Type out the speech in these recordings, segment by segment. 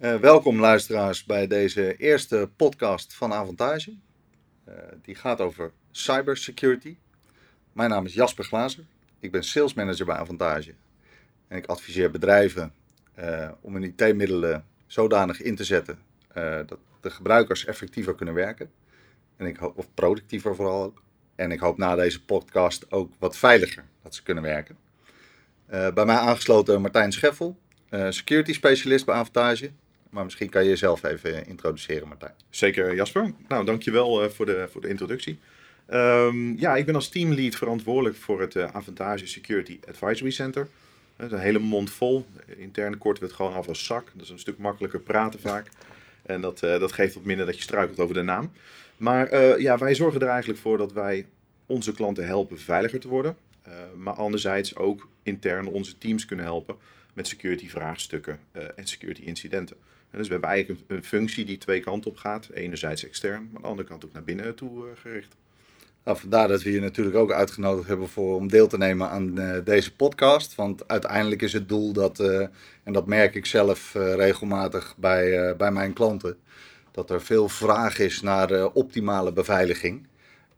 Uh, welkom luisteraars bij deze eerste podcast van Avantage. Uh, die gaat over cybersecurity. Mijn naam is Jasper Glazer. Ik ben sales manager bij Avantage. En ik adviseer bedrijven uh, om hun IT-middelen zodanig in te zetten dat de gebruikers effectiever kunnen werken. En ik hoop, of productiever vooral ook. En ik hoop na deze podcast ook wat veiliger dat ze kunnen werken. bij mij aangesloten Martijn Scheffel, security specialist bij Avantage. Maar misschien kan je jezelf even introduceren, Martijn. Zeker, Jasper. Nou, dankjewel uh, voor, de, voor de introductie. Um, ja, ik ben als teamlead verantwoordelijk voor het uh, Avantage Security Advisory Center. Dat is een hele mond vol. Interne kort wordt gewoon af als zak. Dat is een stuk makkelijker praten vaak. En dat, dat geeft wat minder dat je struikelt over de naam. Maar ja, wij zorgen er eigenlijk voor dat wij onze klanten helpen veiliger te worden. maar anderzijds ook intern onze teams kunnen helpen met security vraagstukken en security incidenten dus we hebben eigenlijk een, functie die twee kanten op gaat. Enerzijds extern, maar aan de andere kant ook naar binnen toe uh, gericht. Nou, vandaar dat we je natuurlijk ook uitgenodigd hebben voor, om deel te nemen aan uh, deze podcast. Want uiteindelijk is het doel dat, uh, en dat merk ik zelf regelmatig bij, bij mijn klanten, dat er veel vraag is naar optimale beveiliging.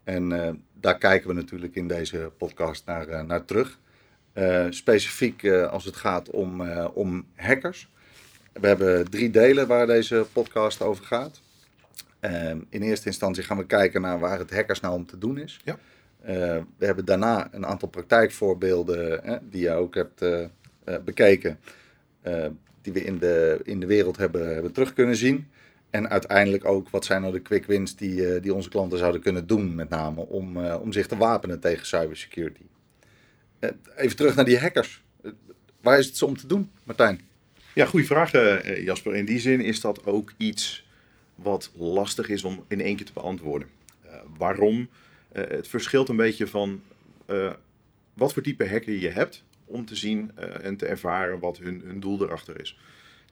En daar kijken we natuurlijk in deze podcast naar, naar terug. specifiek als het gaat om, om hackers. We hebben drie delen waar deze podcast over gaat. Ehm, in eerste instantie gaan we kijken naar waar het hackers nou om te doen is. Ja. Uh, we hebben daarna een aantal praktijkvoorbeelden die je ook hebt uh, uh, bekeken, die we in de, in de wereld hebben, hebben terug kunnen zien. En uiteindelijk ook wat zijn nou de quick wins die, die onze klanten zouden kunnen doen, met name om, om zich te wapenen tegen cybersecurity. even terug naar die hackers. waar is het zo om te doen, Martijn? Ja, goede vraag uh, Jasper. In die zin is dat ook iets wat lastig is om in één keer te beantwoorden. Uh, waarom? Uh, het verschilt een beetje van wat voor type hacker je hebt om te zien en te ervaren wat hun, doel erachter is.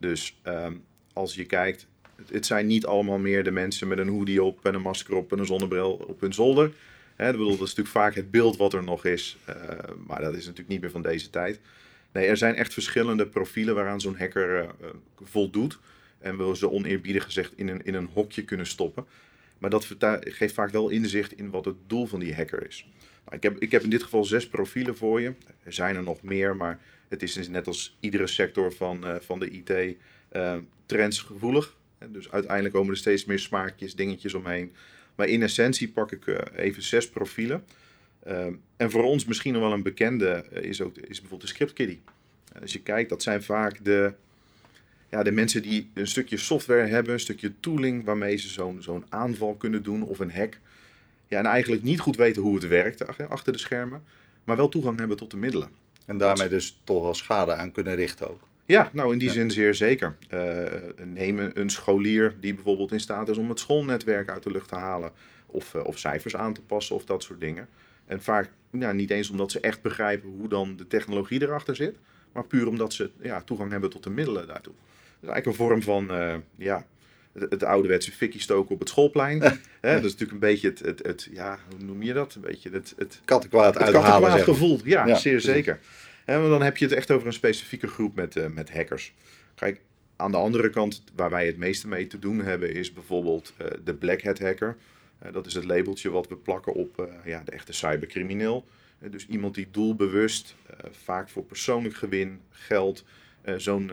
Dus ehm, als je kijkt, het, zijn niet allemaal meer de mensen met een hoodie op en een masker op en een zonnebril op hun zolder. Hè, bedoel, dat is natuurlijk vaak het beeld wat er nog is, maar dat is natuurlijk niet meer van deze tijd. Nee, er zijn echt verschillende profielen waaraan zo'n hacker uh, voldoet. En we ze oneerbiedig gezegd in een, in een hokje kunnen stoppen. Maar dat geeft vaak wel inzicht in wat het doel van die hacker is. Nou, ik, heb, ik heb in dit geval zes profielen voor je. Er zijn er nog meer, maar het is dus net als iedere sector van, uh, van de IT uh, trendsgevoelig. Dus uiteindelijk komen er steeds meer smaakjes, dingetjes omheen. Maar in essentie pak ik even zes profielen. Ehm, en voor ons misschien nog wel een bekende eh, is, ook, is bijvoorbeeld de script Als je kijkt, dat zijn vaak de, ja, de mensen die een stukje software hebben, een stukje tooling waarmee ze zo'n zo'n aanval kunnen doen of een hack. Ja, en eigenlijk niet goed weten hoe het werkt achter de schermen, maar wel toegang hebben tot de middelen. En daarmee dus toch wel schade aan kunnen richten ook. Ja, nou in die zin zeer zeker. Uh, neem een scholier die bijvoorbeeld in staat is om het schoolnetwerk uit de lucht te halen. Of, uh, of cijfers aan te passen of dat soort dingen. En vaak ja, niet eens omdat ze echt begrijpen hoe dan de technologie erachter zit, maar puur omdat ze ja, toegang hebben tot de middelen daartoe. Dat is eigenlijk een vorm van uh, ja, het, het ouderwetse fikkie stoken op het schoolplein. Hè, dat is natuurlijk een beetje het, het, het, ja, hoe noem je dat? Een beetje het, het kattenkwaad het uithalen. gevoel, ja, ja, zeer zeker. En dan heb je het echt over een specifieke groep met, uh, met hackers. Kijk, aan de andere kant, waar wij het meeste mee te doen hebben, is bijvoorbeeld uh, de Black Hat hacker. Uh, dat is het labeltje wat we plakken op uh, ja, de echte cybercrimineel. Uh, dus iemand die doelbewust, vaak voor persoonlijk gewin, geld, zo'n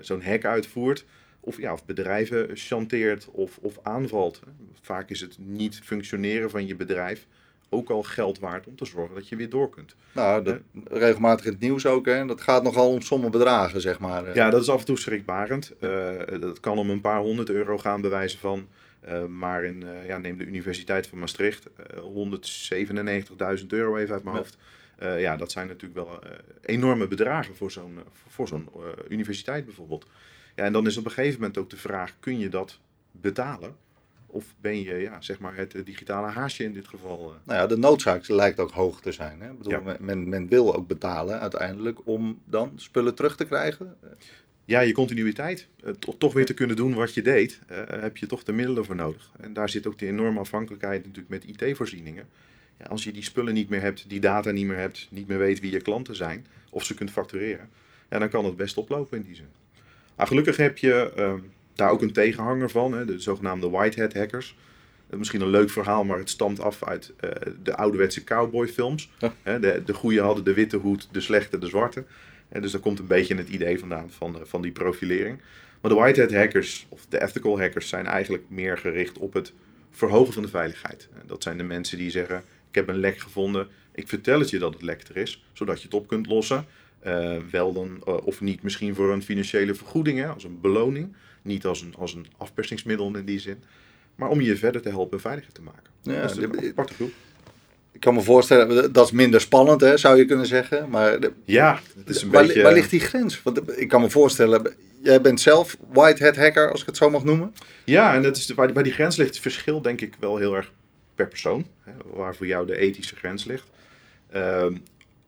zo'n hack uitvoert. Of, ja, of bedrijven chanteert of, of aanvalt. Vaak is het niet functioneren van je bedrijf ook al geld waard om te zorgen dat je weer door kunt. Nou, dat, regelmatig in het nieuws ook. Hè? Dat gaat nogal om sommige bedragen, zeg maar. Ja, dat is af en toe schrikbarend. dat kan om een paar honderd euro gaan bewijzen van uh, maar in, uh, ja, neem de Universiteit van Maastricht, uh, eh, 197.000 euro even uit mijn hoofd. ja, dat zijn natuurlijk wel enorme bedragen voor zo'n voor zo'n universiteit bijvoorbeeld. Ja, en dan is op een gegeven moment ook de vraag, kun je dat betalen? Of ben je ja, zeg maar het digitale haasje in dit geval? Nou ja, de noodzaak lijkt ook hoog te zijn. Hè? Ik bedoel, ja. men, men wil ook betalen uiteindelijk om dan spullen terug te krijgen ja, je continuïteit, uh, toch weer te kunnen doen wat je deed, heb je toch de middelen voor nodig. En daar zit ook de enorme afhankelijkheid natuurlijk met IT-voorzieningen. Ja, als je die spullen niet meer hebt, die data niet meer hebt, niet meer weet wie je klanten zijn, of ze kunt factureren, ja, dan kan het best oplopen in die zin. Nou, gelukkig heb je ehm, daar ook een tegenhanger van, hè, de zogenaamde whitehead hackers. Misschien een leuk verhaal, maar het stamt af uit uh, de ouderwetse cowboyfilms. Ja. de, de goeie hadden de witte hoed, de slechte de zwarte. En dus daar komt een beetje het idee vandaan van, van die profilering. Maar de whitehead hackers, of de ethical hackers, zijn eigenlijk meer gericht op het verhogen van de veiligheid. Dat zijn de mensen die zeggen, ik heb een lek gevonden, ik vertel het je dat het lek er is, zodat je het op kunt lossen. Uh, wel dan, uh, of niet misschien voor een financiële vergoeding, hè, als een beloning. Niet als een, als een afpersingsmiddel in die zin. Maar om je verder te helpen veiliger te maken. Ja, dat is een de, aparte groep. Ik kan me voorstellen, dat is minder spannend, hè, zou je kunnen zeggen. Maar de, ja, het is een waar, beetje... Waar ligt die grens? Want ik kan me voorstellen, jij bent zelf whitehead hacker, als ik het zo mag noemen. Ja, en dat is de, waar, waar die grens ligt, het verschil denk ik wel heel erg per persoon. Hè, waar voor jou de ethische grens ligt. Uh,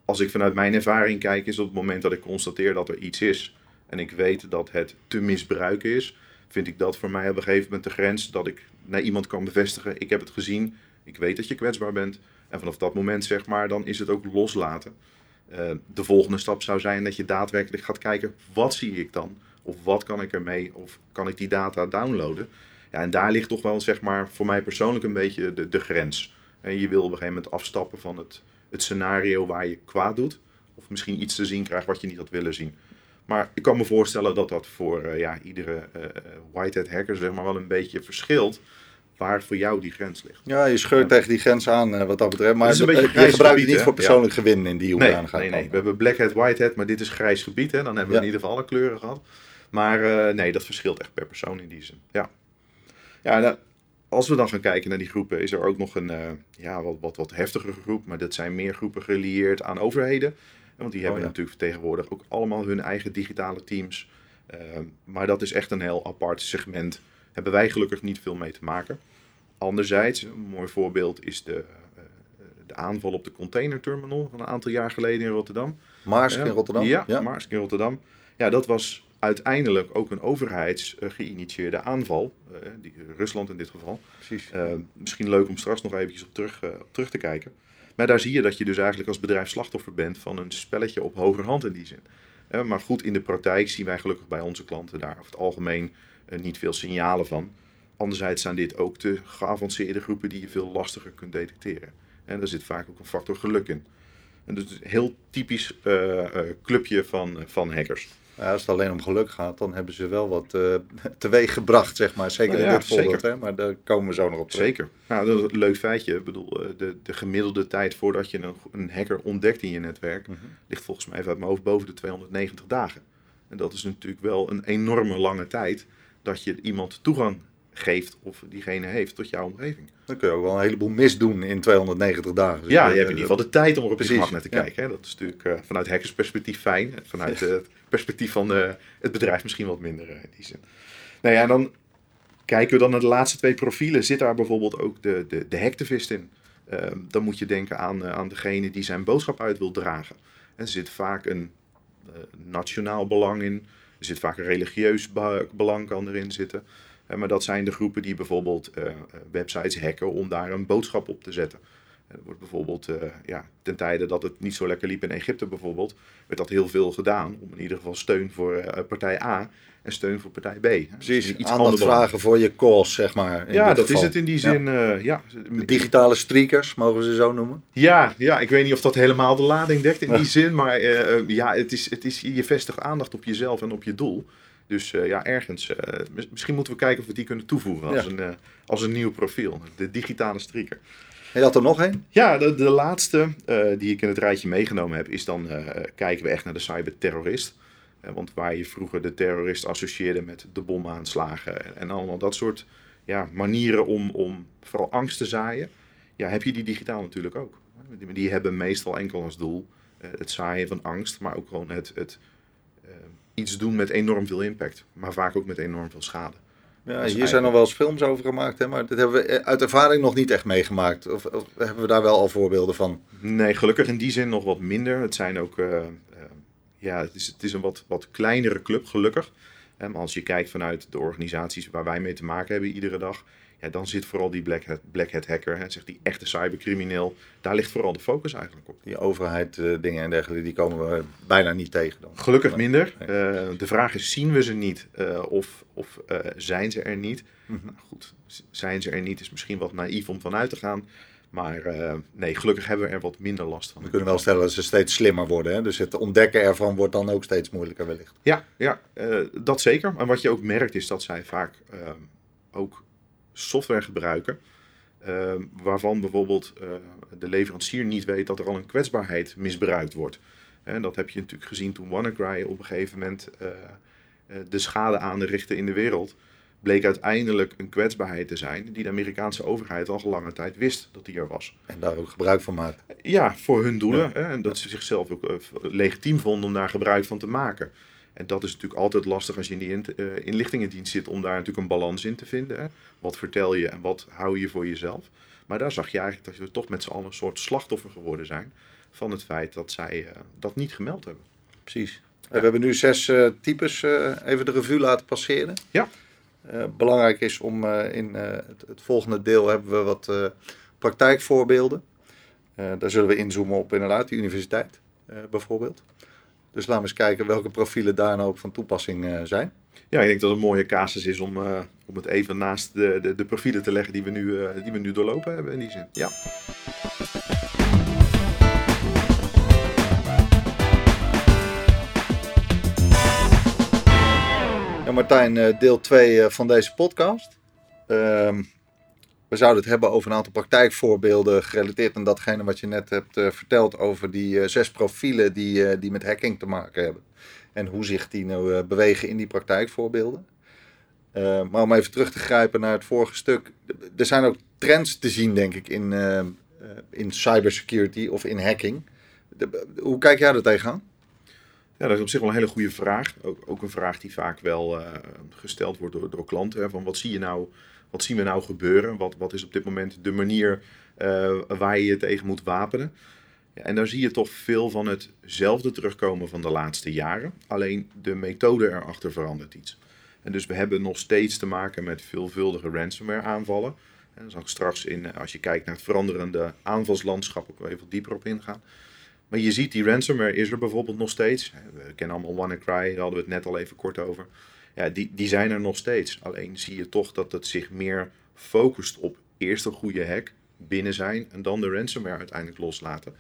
als ik vanuit mijn ervaring kijk, is op het moment dat ik constateer dat er iets is en ik weet dat het te misbruiken is, vind ik dat voor mij op een gegeven moment de grens dat ik naar iemand kan bevestigen: ik heb het gezien, ik weet dat je kwetsbaar bent. En vanaf dat moment, zeg maar, dan is het ook loslaten. Uh, de volgende stap zou zijn dat je daadwerkelijk gaat kijken: wat zie ik dan? Of wat kan ik ermee? Of kan ik die data downloaden? Ja, en daar ligt toch wel, zeg maar, voor mij persoonlijk een beetje de, de grens. En je wil op een gegeven moment afstappen van het, het scenario waar je kwaad doet. Of misschien iets te zien krijgt wat je niet had willen zien. Maar ik kan me voorstellen dat dat voor uh, ja, iedere uh, whitehead hacker zeg maar wel een beetje verschilt. Waar voor jou die grens ligt. Ja, je scheurt tegen die grens aan wat dat betreft. Maar is een beetje je gebruikt het niet voor persoonlijk ja. gewin in die hoedanigheid. Nee, nee, nee. We hebben blackhead, whitehead, maar dit is grijs gebied. Hè. Dan hebben we ja. in ieder geval alle kleuren gehad. Maar uh, nee, dat verschilt echt per persoon in die zin. Ja, ja nou, als we dan gaan kijken naar die groepen, is er ook nog een uh, ja, wat, wat, wat heftigere groep. Maar dat zijn meer groepen gelieerd aan overheden. Want die hebben oh, ja. natuurlijk tegenwoordig ook allemaal hun eigen digitale teams. Uh, maar dat is echt een heel apart segment. Hebben wij gelukkig niet veel mee te maken. Anderzijds, een mooi voorbeeld is de, uh, de aanval op de containerterminal van een aantal jaar geleden in Rotterdam. Maarsk in Rotterdam? Ja, ja. Maarsk in Rotterdam. Ja, dat was uiteindelijk ook een overheids uh, geïnitieerde aanval. Uh, die, Rusland in dit geval. Precies. Uh, misschien leuk om straks nog eventjes op terug, op terug te kijken. Maar daar zie je dat je dus eigenlijk als bedrijf slachtoffer bent van een spelletje op hoger hand in die zin. maar goed, in de praktijk zien wij gelukkig bij onze klanten daar over het algemeen niet veel signalen van. Anderzijds zijn dit ook de geavanceerde groepen die je veel lastiger kunt detecteren. En daar zit vaak ook een factor geluk in. En is een heel typisch clubje van, van hackers. Ja, als het alleen om geluk gaat, dan hebben ze wel wat uh, teweeg gebracht, zeg maar. Zeker nou ja, in dit voorbeeld, hè? maar daar komen we zo nog op terug. Zeker. Nou, dat is een leuk feitje. Ik bedoel, de, de gemiddelde tijd voordat je een, een hacker ontdekt in je netwerk, mm -hmm. ligt volgens mij even uit mijn hoofd boven de 290 dagen. En dat is natuurlijk wel een enorme lange tijd dat je iemand toegang geeft of diegene heeft tot jouw omgeving. Dan kun je ook wel een heleboel misdoen in 290 dagen. Dus ja, je, je hebt in ieder geval de tijd om er op je gemak naar te kijken. Hè? Dat is natuurlijk uh, vanuit hackersperspectief fijn. Vanuit het perspectief van uh, het bedrijf misschien wat minder uh, in die zin. Nou ja, dan kijken we dan naar de laatste twee profielen. Zit daar bijvoorbeeld ook de, de, de hacktivist in? Ehm, dan moet je denken aan, aan degene die zijn boodschap uit wil dragen. En er zit vaak een nationaal belang in. Er zit vaak een religieus belang kan erin zitten. Maar dat zijn de groepen die bijvoorbeeld uh, websites hacken om daar een boodschap op te zetten. Er wordt bijvoorbeeld, uh, ja, ten tijde dat het niet zo lekker liep in Egypte bijvoorbeeld, werd dat heel veel gedaan om in ieder geval steun voor uh, partij A en steun voor partij B. Precies, iets aandacht vragen voor je cause, zeg maar. Ja, dat geval. is het in die zin, ja. Uh, digitale streakers, mogen we ze zo noemen? Ja, ja, ik weet niet of dat helemaal de lading dekt in die zin, maar ja, het is, het is, je vestigt aandacht op jezelf en op je doel. Dus uh, ja, ergens. Uh, misschien moeten we kijken of we die kunnen toevoegen als, ja. een, uh, als een nieuw profiel. De digitale streaker. En had er nog één? Ja, de, de laatste die ik in het rijtje meegenomen heb, is dan kijken we echt naar de cyberterrorist. want waar je vroeger de terrorist associeerde met de bomaanslagen en, en allemaal dat soort ja, manieren om, om vooral angst te zaaien, ja, heb je die digitaal natuurlijk ook. Die, die hebben meestal enkel als doel het zaaien van angst, maar ook gewoon het, het iets doen met enorm veel impact, maar vaak ook met enorm veel schade. Ja, hier eigenlijk... zijn nog wel eens films over gemaakt, hè, maar dit hebben we uit ervaring nog niet echt meegemaakt. Of, of, hebben we daar wel al voorbeelden van? Nee, gelukkig in die zin nog wat minder. Het zijn ook, uh, uh, ja, het is, het is een wat, wat kleinere club, gelukkig. Maar als je kijkt vanuit de organisaties waar wij mee te maken hebben iedere dag, ja, dan zit vooral die black hat, black hat hacker, hè, zegt die echte cybercrimineel, daar ligt vooral de focus eigenlijk op. Die overheid uh, dingen en dergelijke, die komen we bijna niet tegen dan. Gelukkig minder. Uh, de vraag is, zien we ze niet uh, of, of zijn ze er niet? Mm -hmm. nou, goed, zijn ze er niet is misschien wat naïef om vanuit te gaan. Maar nee, gelukkig hebben we er wat minder last van. We kunnen wel stellen dat ze steeds slimmer worden. Hè? Dus het ontdekken ervan wordt dan ook steeds moeilijker wellicht. Ja, ja dat zeker. En wat je ook merkt is dat zij vaak ook software gebruiken. Uh, waarvan bijvoorbeeld uh, de leverancier niet weet dat er al een kwetsbaarheid misbruikt wordt. En dat heb je natuurlijk gezien toen WannaCry op een gegeven moment uh, de schade aanrichtte in de wereld. Bleek uiteindelijk een kwetsbaarheid te zijn die de Amerikaanse overheid al lange tijd wist dat die er was. En daar ook gebruik van maakte. Ja, voor hun doelen. Ja. En dat ze zichzelf ook legitiem vonden om daar gebruik van te maken. En dat is natuurlijk altijd lastig als je in die in, uh, inlichtingendienst zit om daar natuurlijk een balans in te vinden. Hè? Wat vertel je en wat hou je voor jezelf? Maar daar zag je eigenlijk dat we toch met z'n allen een soort slachtoffer geworden zijn van het feit dat zij uh, dat niet gemeld hebben. Precies. Ja. We hebben nu zes uh, types even de revue laten passeren. Ja. belangrijk is om in het, het, volgende deel hebben we wat praktijkvoorbeelden. daar zullen we inzoomen op inderdaad de universiteit bijvoorbeeld. Dus laten we eens kijken welke profielen daar nou ook van toepassing uh, zijn. Ja, ik denk dat het een mooie casus is om, uh, om het even naast de, de, de, profielen te leggen die we, nu, uh, die we nu doorlopen hebben in die zin. Ja. Ja, Martijn, deel 2 van deze podcast. Ehm, we zouden het hebben over een aantal praktijkvoorbeelden gerelateerd aan datgene wat je net hebt uh, verteld over die uh, zes profielen die, uh, die met hacking te maken hebben. En hoe zich die nou bewegen in die praktijkvoorbeelden. maar om even terug te grijpen naar het vorige stuk. Er zijn ook trends te zien, denk ik, in, in cybersecurity of in hacking. De, hoe kijk jij er tegenaan? Ja, dat is op zich wel een hele goede vraag. Ook, ook een vraag die vaak wel gesteld wordt door, door klanten. Van wat zie je nou wat zien we nou gebeuren? Wat, wat is op dit moment de manier uh, waar je je tegen moet wapenen? Ja, en daar zie je toch veel van hetzelfde terugkomen van de laatste jaren. Alleen de methode erachter verandert iets. En dus we hebben nog steeds te maken met veelvuldige ransomware aanvallen. En dan zal ik straks in, als je kijkt naar het veranderende aanvalslandschap, ook even dieper op ingaan. Maar je ziet, die ransomware is er bijvoorbeeld nog steeds. We kennen allemaal WannaCry, daar hadden we het net al even kort over ja, die, die zijn er nog steeds. Alleen zie je toch dat het zich meer focust op eerst een goede hack binnen zijn en dan de ransomware uiteindelijk loslaten.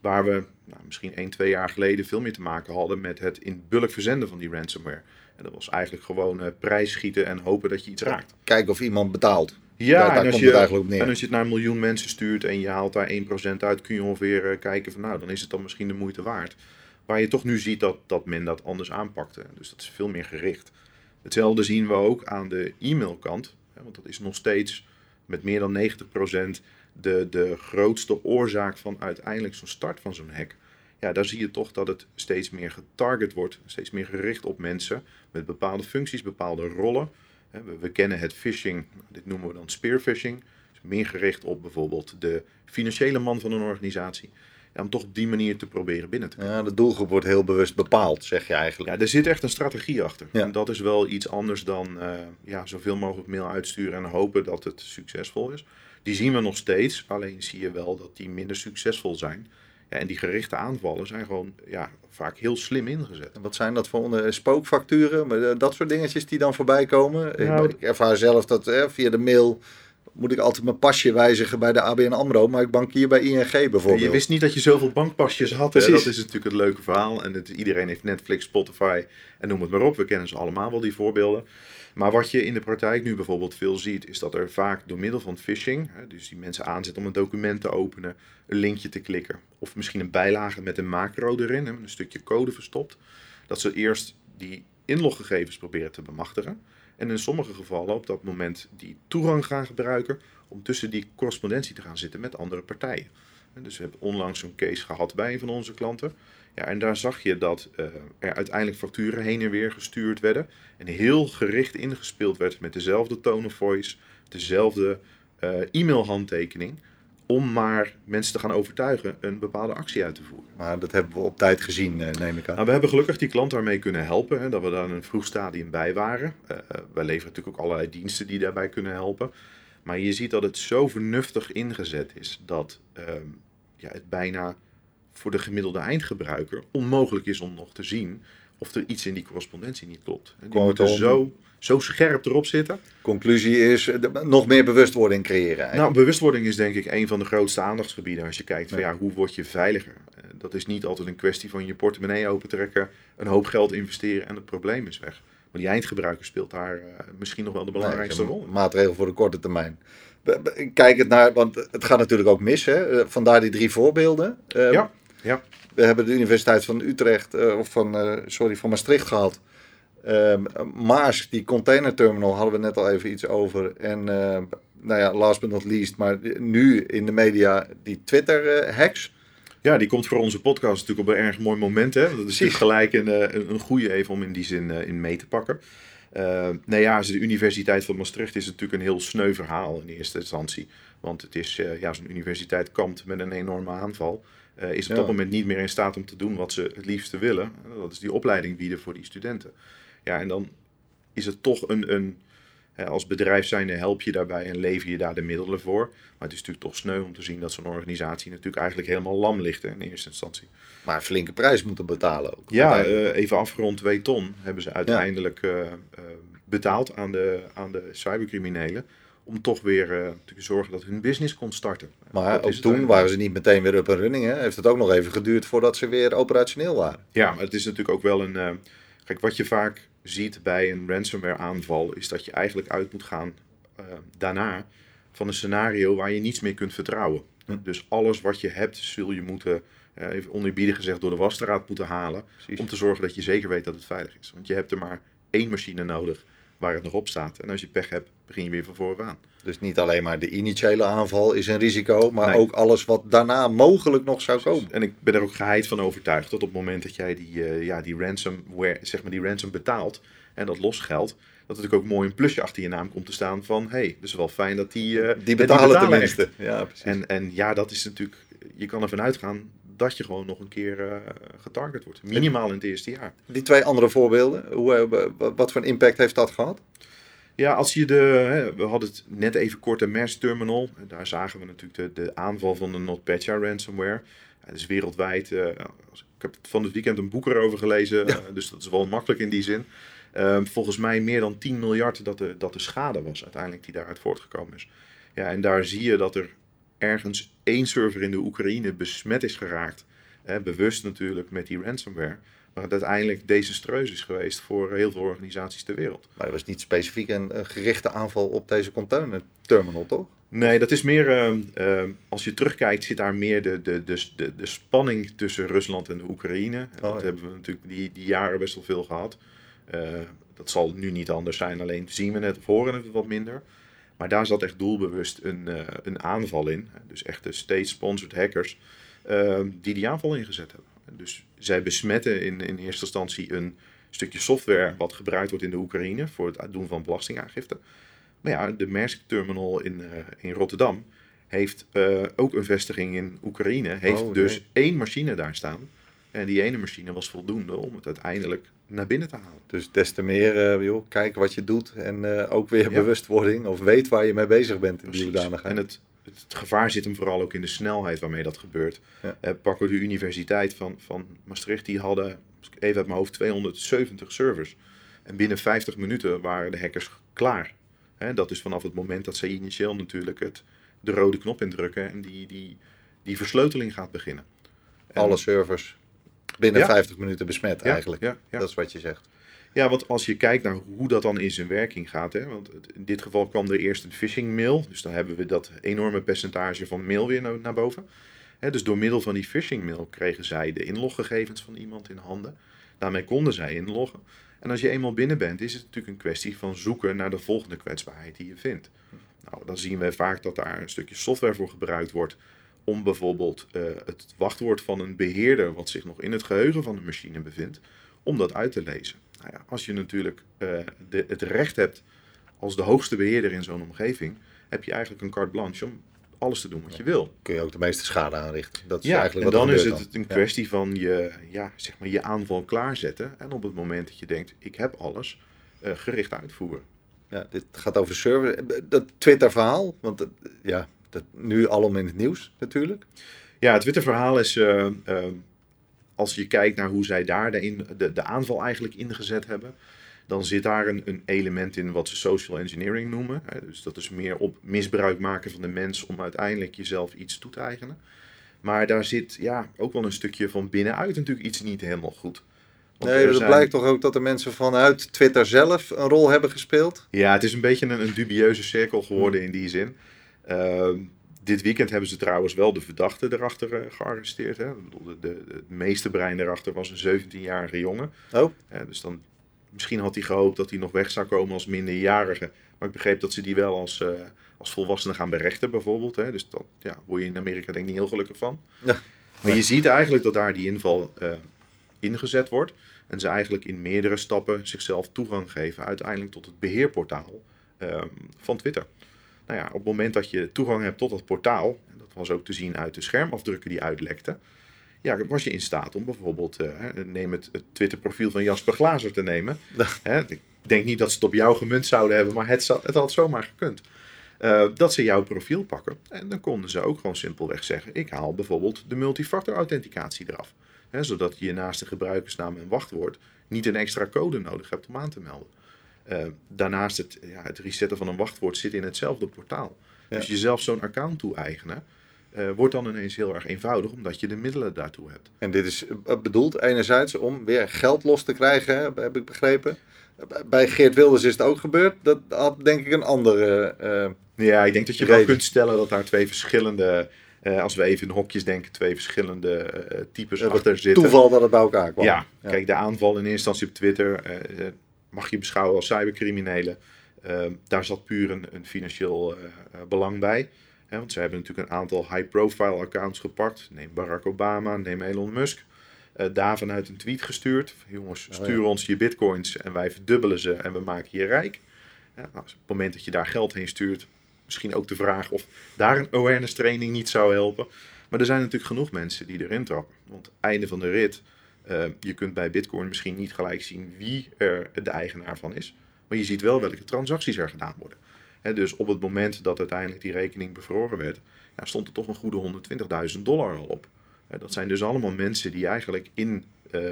Waar we nou, misschien 1, 2 jaar geleden veel meer te maken hadden met het in bulk verzenden van die ransomware. En dat was eigenlijk gewoon uh, prijs schieten en hopen dat je iets raakt. Kijken of iemand betaalt. Ja, daar, daar en, als je, het eigenlijk op neer. en als je het naar een miljoen mensen stuurt en je haalt daar 1% uit, kun je ongeveer uh, kijken van nou, dan is het dan misschien de moeite waard. Waar je toch nu ziet dat, dat men dat anders aanpakte. Dus dat is veel meer gericht. Hetzelfde zien we ook aan de e-mailkant, want dat is nog steeds met meer dan 90% de, de grootste oorzaak van uiteindelijk zo'n start van zo'n hack. Ja, daar zie je toch dat het steeds meer getarget wordt, steeds meer gericht op mensen met bepaalde functies, bepaalde rollen. We, kennen het phishing, dit noemen we dan spearphishing, dus meer gericht op bijvoorbeeld de financiële man van een organisatie om toch op die manier te proberen binnen te komen. Ja, de doelgroep wordt heel bewust bepaald, zeg je eigenlijk. Ja, er zit echt een strategie achter. Ja. En dat is wel iets anders dan uh, ja, zoveel mogelijk mail uitsturen en hopen dat het succesvol is. Die zien we nog steeds, alleen zie je wel dat die minder succesvol zijn. Ja, en die gerichte aanvallen zijn gewoon ja, vaak heel slim ingezet. En wat zijn dat voor onder spookfacturen? Eh, dat soort dingetjes die dan voorbij komen? Nou, ik, ervaar zelf dat eh, via de mail moet ik altijd mijn pasje wijzigen bij de ABN AMRO, maar ik bankier bij ING bijvoorbeeld. Je wist niet dat je zoveel bankpasjes had. Precies. Dat is natuurlijk het leuke verhaal. En het, iedereen heeft Netflix, Spotify en noem het maar op. We kennen ze allemaal wel, die voorbeelden. Maar wat je in de praktijk nu bijvoorbeeld veel ziet, is dat er vaak door middel van phishing, dus die mensen aanzetten om een document te openen, een linkje te klikken, of misschien een bijlage met een macro erin, een stukje code verstopt, dat ze eerst die inloggegevens proberen te bemachtigen. En in sommige gevallen op dat moment die toegang gaan gebruiken om tussen die correspondentie te gaan zitten met andere partijen. En dus we hebben onlangs zo'n case gehad bij een van onze klanten. Ja, en daar zag je dat uh, er uiteindelijk facturen heen en weer gestuurd werden. En heel gericht ingespeeld werd met dezelfde tone of voice, dezelfde uh, e-mailhandtekening. Om maar mensen te gaan overtuigen een bepaalde actie uit te voeren. Maar dat hebben we op tijd gezien, eh, neem ik aan. Nou, we hebben gelukkig die klant daarmee kunnen helpen, hè, dat we daar in een vroeg stadium bij waren. Uh, wij leveren natuurlijk ook allerlei diensten die daarbij kunnen helpen. Maar je ziet dat het zo vernuftig ingezet is dat uh, ja, het bijna voor de gemiddelde eindgebruiker onmogelijk is om nog te zien of er iets in die correspondentie niet klopt. En die moeten zo, zo scherp erop zitten. Conclusie is nog meer bewustwording creëren. Eigenlijk. Nou, bewustwording is denk ik een van de grootste aandachtsgebieden als je kijkt van ja, hoe word je veiliger. Eh, dat is niet altijd een kwestie van je portemonnee opentrekken, een hoop geld investeren en het probleem is weg. Maar die eindgebruiker speelt daar uh, misschien nog wel de belangrijkste rol. Maatregel voor de korte termijn. Kijk het naar, want het gaat natuurlijk ook mis. Hè? Eh, vandaar die drie voorbeelden. Uh, ja, ja. We hebben de Universiteit van Utrecht, uh, of van, sorry, van Maastricht gehad. Ehm, Maas, die containerterminal, hadden we net al even iets over. En nou ja, last but not least, maar nu in de media die Twitter-hacks. Ja, die komt voor onze podcast natuurlijk op een erg mooi moment. Hè? Dat is natuurlijk gelijk een, een, een goede even om in die zin in mee te pakken. Uh, nou ja, de Universiteit van Maastricht is natuurlijk een heel sneu verhaal in eerste instantie. Want het is, uh, ja, zo'n universiteit kampt met een enorme aanval. Uh, is op ja. dat moment niet meer in staat om te doen wat ze het liefste willen. Dat is die opleiding bieden voor die studenten. Ja, en dan is het toch een, een als bedrijf zijnde help je daarbij en lever je daar de middelen voor. Maar het is natuurlijk toch sneu om te zien dat zo'n organisatie natuurlijk eigenlijk helemaal lam ligt hè, in eerste instantie. Maar een flinke prijs moeten betalen ook. Ja, uh, even afgerond 2 ton hebben ze uiteindelijk ja. uh, uh, betaald aan de, aan de cybercriminelen. Om toch weer te zorgen dat hun business kon starten. Maar ook toen waren ze niet meteen weer up en running. Hè? Heeft het ook nog even geduurd voordat ze weer operationeel waren. Ja, maar het is natuurlijk ook wel een... kijk, wat je vaak ziet bij een ransomware aanval, is dat je eigenlijk uit moet gaan uh, daarna van een scenario waar je niets meer kunt vertrouwen. Hm. Dus alles wat je hebt, zul je moeten, uh, even oneerbiedig gezegd, door de wasstraat moeten halen. Precies. Om te zorgen dat je zeker weet dat het veilig is. Want je hebt er maar één machine nodig waar het nog op staat. En als je pech hebt, begin je weer van vooraan. Dus niet alleen maar de initiële aanval is een risico, maar nee. ook alles wat daarna mogelijk nog zou komen. En ik ben er ook geheid van overtuigd dat op het moment dat jij die, uh, ja, die ransomware, zeg maar die ransom betaalt en dat losgeld, dat er natuurlijk ook mooi een plusje achter je naam komt te staan van, hé, hey, dus wel fijn dat die, uh, die betalen, die betalen tenminste. Ja, precies. En, en ja, dat is natuurlijk, je kan ervan uitgaan dat je gewoon nog een keer uh, getarget wordt. Minimaal in het eerste jaar. Die twee andere voorbeelden, hoe, wat voor een impact heeft dat gehad? Ja, als je de. Hè, we hadden het net even kort de MERS terminal. Daar zagen we natuurlijk de, de aanval van de NotPetya ransomware. Het is wereldwijd. Uh, ik heb van het weekend een boek erover gelezen. Ja. Dus dat is wel makkelijk in die zin. Uh, volgens mij meer dan 10 miljard dat de, dat de schade was uiteindelijk die daaruit voortgekomen is. Ja, en daar zie je dat er ergens één server in de Oekraïne besmet is geraakt. bewust natuurlijk met die ransomware. Maar het uiteindelijk desastreus is geweest voor heel veel organisaties ter wereld. Maar het was niet specifiek een, een gerichte aanval op deze containerterminal, toch? Nee, dat is meer, uh, uh, als je terugkijkt, zit daar meer de, de, de, de, de spanning tussen Rusland en de Oekraïne. En oh, dat ja. hebben we natuurlijk die, die jaren best wel veel gehad. Uh, dat zal nu niet anders zijn, alleen zien we het of horen het wat minder. Maar daar zat echt doelbewust een, een aanval in. Dus echt de state-sponsored hackers ehm, die die aanval ingezet hebben. Dus zij besmetten in, in eerste instantie een stukje software wat gebruikt wordt in de Oekraïne voor het doen van belastingaangifte. Maar ja, de Maersk Terminal in, uh, in Rotterdam heeft uh, ook een vestiging in Oekraïne. Heeft oh, dus één machine daar staan. En die ene machine was voldoende om het uiteindelijk naar binnen te halen. Dus des te meer, uh, joh, kijk wat je doet. En ook weer ja. bewustwording of weet waar je mee bezig bent in die hoedanigheid. En het, het gevaar zit hem vooral ook in de snelheid waarmee dat gebeurt. Ja. Uh, pakken we de Universiteit van, van Maastricht, die hadden, even uit mijn hoofd, 270 servers. En binnen 50 minuten waren de hackers klaar. Hè, dat is vanaf het moment dat ze initieel natuurlijk het, de rode knop indrukken en die, die, die versleuteling gaat beginnen. En, Alle servers binnen ja. 50 minuten besmet ja, eigenlijk. Ja, dat is wat je zegt. Ja, want als je kijkt naar hoe dat dan in zijn werking gaat, hè, want in dit geval kwam er eerst een phishing mail, dus dan hebben we dat enorme percentage van mail weer naar, naar boven. Hè, dus door middel van die phishing mail kregen zij de inloggegevens van iemand in handen. Daarmee konden zij inloggen. En als je eenmaal binnen bent, is het natuurlijk een kwestie van zoeken naar de volgende kwetsbaarheid die je vindt. Nou, dan zien we vaak dat daar een stukje software voor gebruikt wordt om bijvoorbeeld uh, het wachtwoord van een beheerder, wat zich nog in het geheugen van de machine bevindt, om dat uit te lezen. Nou ja, als je natuurlijk uh, de, het recht hebt als de hoogste beheerder in zo'n omgeving, heb je eigenlijk een carte blanche om alles te doen wat je wil. Kun je ook de meeste schade aanrichten. Dat is Ja, eigenlijk en wat dan is het een Ja. kwestie van je, ja, zeg maar je aanval klaarzetten. En op het moment dat je denkt, ik heb alles, eh, gericht uitvoeren. Ja, dit gaat over server. Dat Twitter-verhaal, want ja, dat nu allemaal in het nieuws natuurlijk. Ja, het Twitter-verhaal is, eh, eh, als je kijkt naar hoe zij daar de, de, de aanval eigenlijk ingezet hebben, dan zit daar een, een element in wat ze social engineering noemen. Dus dat is meer op misbruik maken van de mens om uiteindelijk jezelf iets toe te eigenen. Maar daar zit ja, ook wel een stukje van binnenuit natuurlijk iets niet helemaal goed. Want Nee, dat zijn- blijkt toch ook dat er mensen vanuit Twitter zelf een rol hebben gespeeld. Ja, het is een beetje een, een dubieuze cirkel geworden in die zin. Ehm, dit weekend hebben ze trouwens wel de verdachte erachter eh, gearresteerd. Hè? Ik bedoel, de, de, het meeste brein erachter was een 17-jarige jongen. Oh, Hè, dus dan, misschien had hij gehoopt dat hij nog weg zou komen als minderjarige. Maar ik begreep dat ze die wel als, eh, als volwassene gaan berechten bijvoorbeeld. Hè? Dus dat ja, word je in Amerika denk ik niet heel gelukkig van. Ja. Maar je ziet eigenlijk dat daar die inval eh, ingezet wordt. En ze eigenlijk in meerdere stappen zichzelf toegang geven uiteindelijk tot het beheerportaal ehm, van Twitter. Nou ja, op het moment dat je toegang hebt tot dat portaal, en dat was ook te zien uit de schermafdrukken die uitlekten, ja, was je in staat om bijvoorbeeld, eh, hè, neem het, het Twitter-profiel van Jasper Glazer te nemen. Hè, ik denk niet dat ze het op jou gemunt zouden hebben, maar het, het had zomaar gekund. Eh, dat ze jouw profiel pakken. En dan konden ze ook gewoon simpelweg zeggen: ik haal bijvoorbeeld de multifactor authenticatie eraf. Hè, zodat je naast de gebruikersnaam en wachtwoord niet een extra code nodig hebt om aan te melden. Eh, daarnaast het, ja, het resetten van een wachtwoord zit in hetzelfde portaal. Ja. Dus jezelf zo'n account toe-eigenen eh, wordt dan ineens heel erg eenvoudig, omdat je de middelen daartoe hebt. en dit is eh, bedoeld enerzijds om weer geld los te krijgen, heb ik begrepen. Bij Geert Wilders is het ook gebeurd. Dat had denk ik een andere... eh, Ja, ik denk dat je wel kunt stellen dat daar twee verschillende, als we even in hokjes denken, twee verschillende types achter zitten. toeval dat het bij elkaar kwam. Ja, kijk, de aanval in eerste instantie op Twitter mag je beschouwen als cybercriminelen. Eh, daar zat puur een, een financieel eh, eh, belang bij. Hè, want ze hebben natuurlijk een aantal high-profile accounts gepakt. Neem Barack Obama, neem Elon Musk. Eh daar vanuit een tweet gestuurd. Jongens, ja. stuur ons je bitcoins en wij verdubbelen ze en we maken je rijk. Ja, nou, op het moment dat je daar geld heen stuurt, misschien ook de vraag of daar een awareness training niet zou helpen. Maar er zijn natuurlijk genoeg mensen die erin trappen. Want einde van de rit, eh, je kunt bij Bitcoin misschien niet gelijk zien wie er de eigenaar van is. Maar je ziet wel welke transacties er gedaan worden. Dus op het moment dat uiteindelijk die rekening bevroren werd, ja, stond er toch een goede 120.000 dollar al op. Dat zijn dus allemaal mensen die eigenlijk in, eh,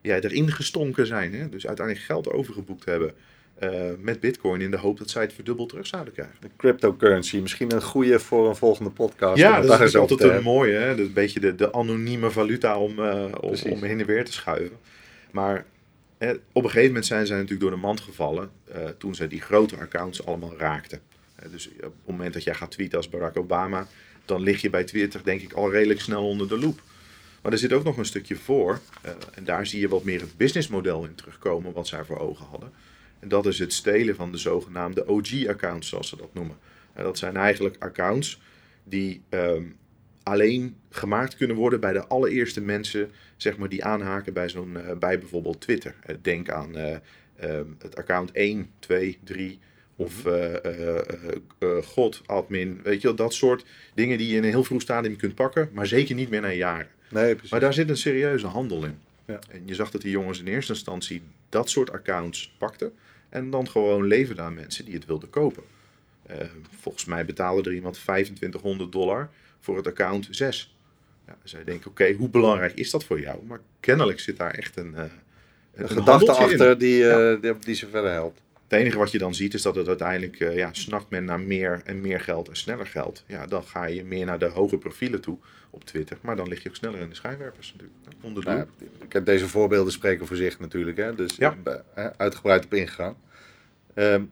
ja, erin gestonken zijn. Dus uiteindelijk geld overgeboekt hebben eh, met Bitcoin in de hoop dat zij het verdubbeld terug zouden krijgen. De cryptocurrency, misschien een goede voor een volgende podcast. Ja, dat is altijd een hebben. mooie, hè? Dat een beetje de, de anonieme valuta om, eh, om, heen en weer te schuiven. Maar eh, op een gegeven moment zijn zij natuurlijk door de mand gevallen eh, toen zij die grote accounts allemaal raakten. Eh, dus op het moment dat jij gaat tweeten als Barack Obama, dan lig je bij Twitter denk ik al redelijk snel onder de loep. Maar er zit ook nog een stukje voor, eh, en daar zie je wat meer het businessmodel in terugkomen wat zij voor ogen hadden. En dat is het stelen van de zogenaamde OG-accounts, zoals ze dat noemen. En dat zijn eigenlijk accounts die ehm, alleen gemaakt kunnen worden bij de allereerste mensen zeg maar, die aanhaken bij, zo'n, eh, bij bijvoorbeeld Twitter. Eh, denk aan eh, ehm, het account 1, 2, 3 of eh, God, admin. Weet je wel, dat soort dingen die je in een heel vroeg stadium kunt pakken, maar zeker niet meer na jaren. Nee, precies. Maar daar zit een serieuze handel in. Ja. En je zag dat die jongens in eerste instantie dat soort accounts pakten. En dan gewoon leverden aan mensen die het wilden kopen. Eh, volgens mij betaalde er iemand 2500 dollar voor het account 6. Ja, dus zij denken, oké, hoe belangrijk is dat voor jou? Maar kennelijk zit daar echt een, eh, een, gedachte in. achter die, eh, Ja. die, die ze verder helpt. Het enige wat je dan ziet is dat het uiteindelijk, eh, ja, snakt men naar meer en meer geld en sneller geld. Ja, dan ga je meer naar de hoge profielen toe op Twitter. Maar dan lig je ook sneller in de schijnwerpers natuurlijk. Onder de Nou, ik heb deze voorbeelden spreken voor zich natuurlijk. Hè? Dus Ja. ben hè, uitgebreid op ingegaan. Ehm,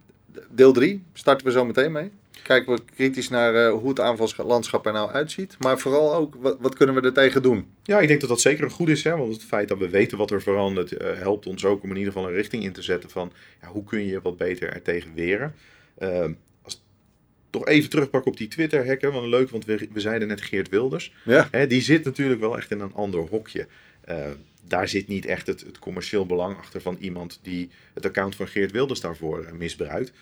deel 3 starten we zo meteen mee. Kijken we kritisch naar eh, hoe het aanvalslandschap er nou uitziet. Maar vooral ook, wat, wat kunnen we er tegen doen? Ja, ik denk dat dat zeker een goed is. Hè? Want het feit dat we weten wat er verandert, eh, helpt ons ook om in ieder geval een richting in te zetten van ja, hoe kun je wat beter er tegen weren. Ehm, als toch even terugpakken op die Twitter-hacken, want leuk, want we, we zeiden net Geert Wilders. Ja, Hè, die zit natuurlijk wel echt in een ander hokje. Eh, daar zit niet echt het, het, commercieel belang achter van iemand die het account van Geert Wilders daarvoor uh, misbruikt.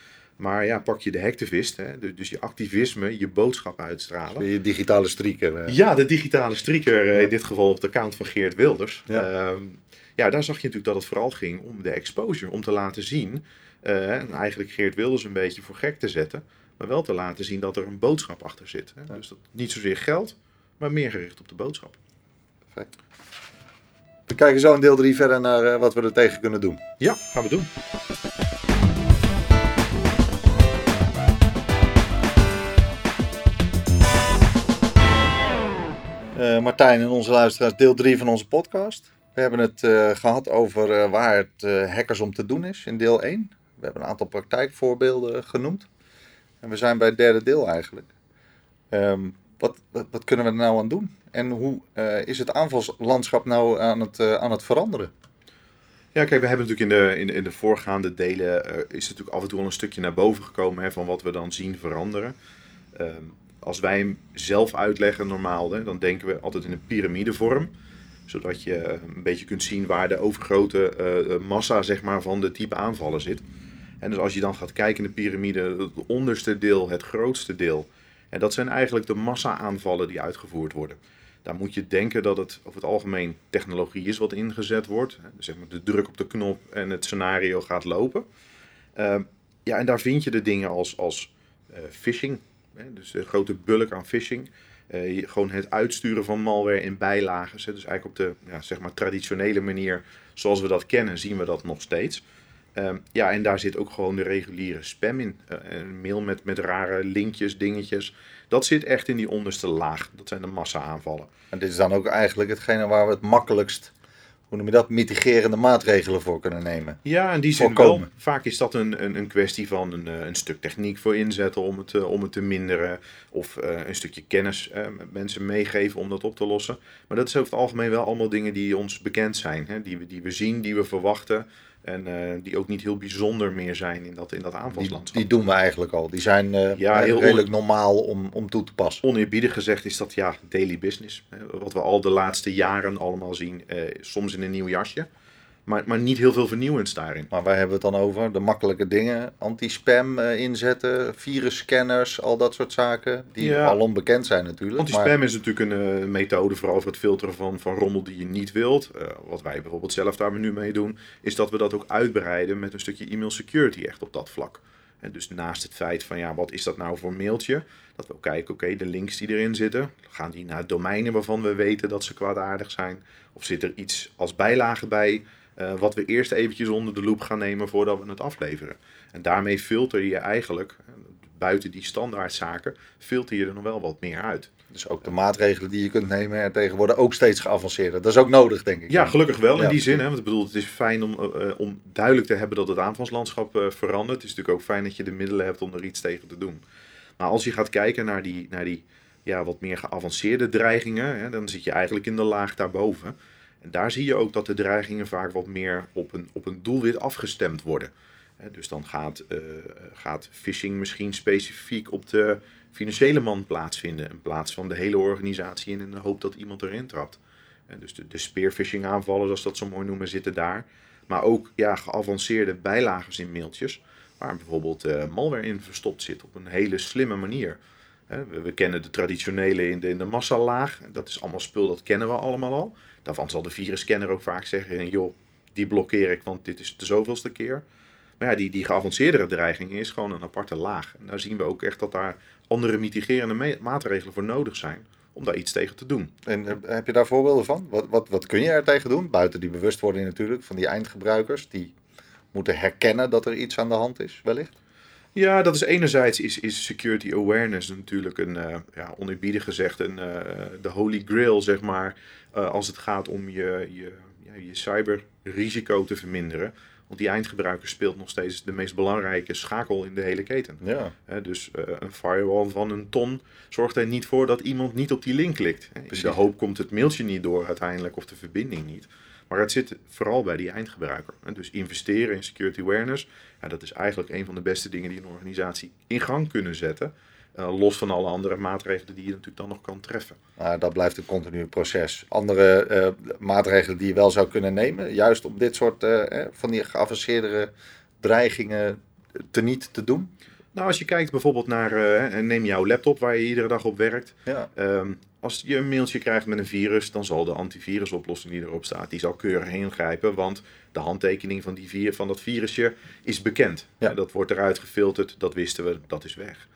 Maar ja, pak je de hactivist, hè, dus je activisme, je boodschap uitstralen. Je digitale strieker. Uh. Ja, de digitale strieker, uh, in dit geval op het account van Geert Wilders. Ja. Uh, ja, daar zag je natuurlijk dat het vooral ging om de exposure, om te laten zien, en eigenlijk Geert Wilders een beetje voor gek te zetten, maar wel te laten zien dat er een boodschap achter zit. Hè. Ja. Dus dat niet zozeer geld, maar meer gericht op de boodschap. Perfect. We kijken zo in deel 3 verder naar uh, wat we er tegen kunnen doen. Ja, gaan we doen. Uh, Martijn en onze luisteraars, deel 3 van onze podcast. We hebben het uh, gehad over waar het hackers om te doen is in deel 1. We hebben een aantal praktijkvoorbeelden genoemd. En we zijn bij het derde deel eigenlijk. Um, wat, wat, kunnen we er nou aan doen? En hoe is het aanvalslandschap nou aan het, aan het veranderen? Ja, kijk, we hebben natuurlijk in de, in, in de voorgaande delen is natuurlijk af en toe al een stukje naar boven gekomen hè, van wat we dan zien veranderen. Um, als wij hem zelf uitleggen normaal, hè, dan denken we altijd in een piramidevorm. Zodat je een beetje kunt zien waar de overgrote massa zeg maar, van de type aanvallen zit. En dus als je dan gaat kijken in de piramide, het onderste deel, het grootste deel, en dat zijn eigenlijk de massa-aanvallen die uitgevoerd worden. Daar moet je denken dat het over het algemeen technologie is wat ingezet wordt. Zeg maar de druk op de knop en het scenario gaat lopen. Uh, ja, en daar vind je de dingen als, als uh, phishing. Dus de grote bulk aan phishing. Uh, gewoon het uitsturen van malware in bijlagen. Dus eigenlijk op de ja, zeg maar traditionele manier zoals we dat kennen, zien we dat nog steeds. Um, ja, en daar zit ook gewoon de reguliere spam in. Uh, een mail met, met rare linkjes, dingetjes. Dat zit echt in die onderste laag. Dat zijn de massa-aanvallen. En dit is dan ook eigenlijk hetgene waar we het makkelijkst, hoe noem je dat, mitigerende maatregelen voor kunnen nemen. Ja, en die zin wel. Vaak is dat een, een, een kwestie van een, een stuk techniek voor inzetten om het, om het te minderen. Of uh, een stukje kennis uh, mensen meegeven om dat op te lossen. Maar dat is over het algemeen wel allemaal dingen die ons bekend zijn. Hè? Die, we, die we zien, die we verwachten. En uh, die ook niet heel bijzonder meer zijn in dat, in dat aanvalslandschap. Die, die doen we eigenlijk al. Die zijn uh, ja, heel redelijk normaal om, om toe te passen. Oneerbiedig gezegd is dat ja, daily business. Wat we al de laatste jaren allemaal zien. Uh, soms in een nieuw jasje. Maar, maar niet heel veel vernieuwends daarin. Maar waar hebben we het dan over? De makkelijke dingen. Anti-spam uh, inzetten, virusscanners, al dat soort zaken. Die ja. al onbekend zijn natuurlijk. Anti-spam maar... is natuurlijk een uh, methode vooral voor het filteren van, van rommel die je niet wilt. Uh, wat wij bijvoorbeeld zelf daar nu mee doen, is dat we dat ook uitbreiden met een stukje e-mail security echt op dat vlak. En dus naast het feit van ja, wat is dat nou voor mailtje? Dat we ook kijken, oké, okay, de links die erin zitten, gaan die naar domeinen waarvan we weten dat ze kwaadaardig zijn? Of zit er iets als bijlage bij? Uh, wat we eerst eventjes onder de loep gaan nemen voordat we het afleveren. En daarmee filter je eigenlijk, buiten die standaardzaken, filter je er nog wel wat meer uit. Dus ook de maatregelen die je kunt nemen tegenwoordig ook steeds geavanceerder. Dat is ook nodig, denk ik. Ja, gelukkig wel in ja. die zin. Hè? Want ik bedoel, het is fijn om, uh, om duidelijk te hebben dat het aanvalslandschap uh, verandert. Het is natuurlijk ook fijn dat je de middelen hebt om er iets tegen te doen. Maar als je gaat kijken naar die, naar die ja, wat meer geavanceerde dreigingen, hè, dan zit je eigenlijk in de laag daarboven. En daar zie je ook dat de dreigingen vaak wat meer op een, op een doelwit afgestemd worden. dus dan gaat, uh, gaat phishing misschien specifiek op de financiële man plaatsvinden. In plaats van de hele organisatie in de hoop dat iemand erin trapt. dus de, de spearphishing aanvallen, zoals dat zo mooi noemen, zitten daar. Maar ook ja, geavanceerde bijlagers in mailtjes. Waar bijvoorbeeld uh, malware in verstopt zit op een hele slimme manier. We, we, kennen de traditionele in de, in de massalaag. Dat is allemaal spul, dat kennen we allemaal al. Daarvan zal de virusscanner ook vaak zeggen, joh, die blokkeer ik, want dit is de zoveelste keer. Maar ja, die, die geavanceerdere dreiging is gewoon een aparte laag. En daar zien we ook echt dat daar andere mitigerende maatregelen voor nodig zijn om daar iets tegen te doen. En eh, heb je daar voorbeelden van? Wat, wat, wat kun je er tegen doen? Buiten die bewustwording natuurlijk van die eindgebruikers, die moeten herkennen dat er iets aan de hand is, wellicht? Ja, dat is enerzijds is, is security awareness natuurlijk een, uh, ja, oneerbiedig gezegd, een, uh, de holy grail, zeg maar, uh, als het gaat om je, je, ja, je cyberrisico te verminderen. Want die eindgebruiker speelt nog steeds de meest belangrijke schakel in de hele keten. Ja. dus een firewall van een ton zorgt er niet voor dat iemand niet op die link klikt. In de hoop komt het mailtje niet door uiteindelijk of de verbinding niet. Maar het zit vooral bij die eindgebruiker. En dus investeren in security awareness, ja, dat is eigenlijk een van de beste dingen die een organisatie in gang kunnen zetten. Uh, los van alle andere maatregelen die je natuurlijk dan nog kan treffen. Nou, dat blijft een continu proces. Andere uh, maatregelen die je wel zou kunnen nemen, juist om dit soort uh, van die geavanceerdere dreigingen teniet te doen? Nou, als je kijkt bijvoorbeeld naar, neem jouw laptop waar je iedere dag op werkt. Ja. Um, als je een mailtje krijgt met een virus, dan zal de antivirusoplossing die erop staat, die zal keurig ingrijpen, want de handtekening van, die, van dat virusje is bekend. Ja. Dat wordt eruit gefilterd, dat wisten we, dat is weg.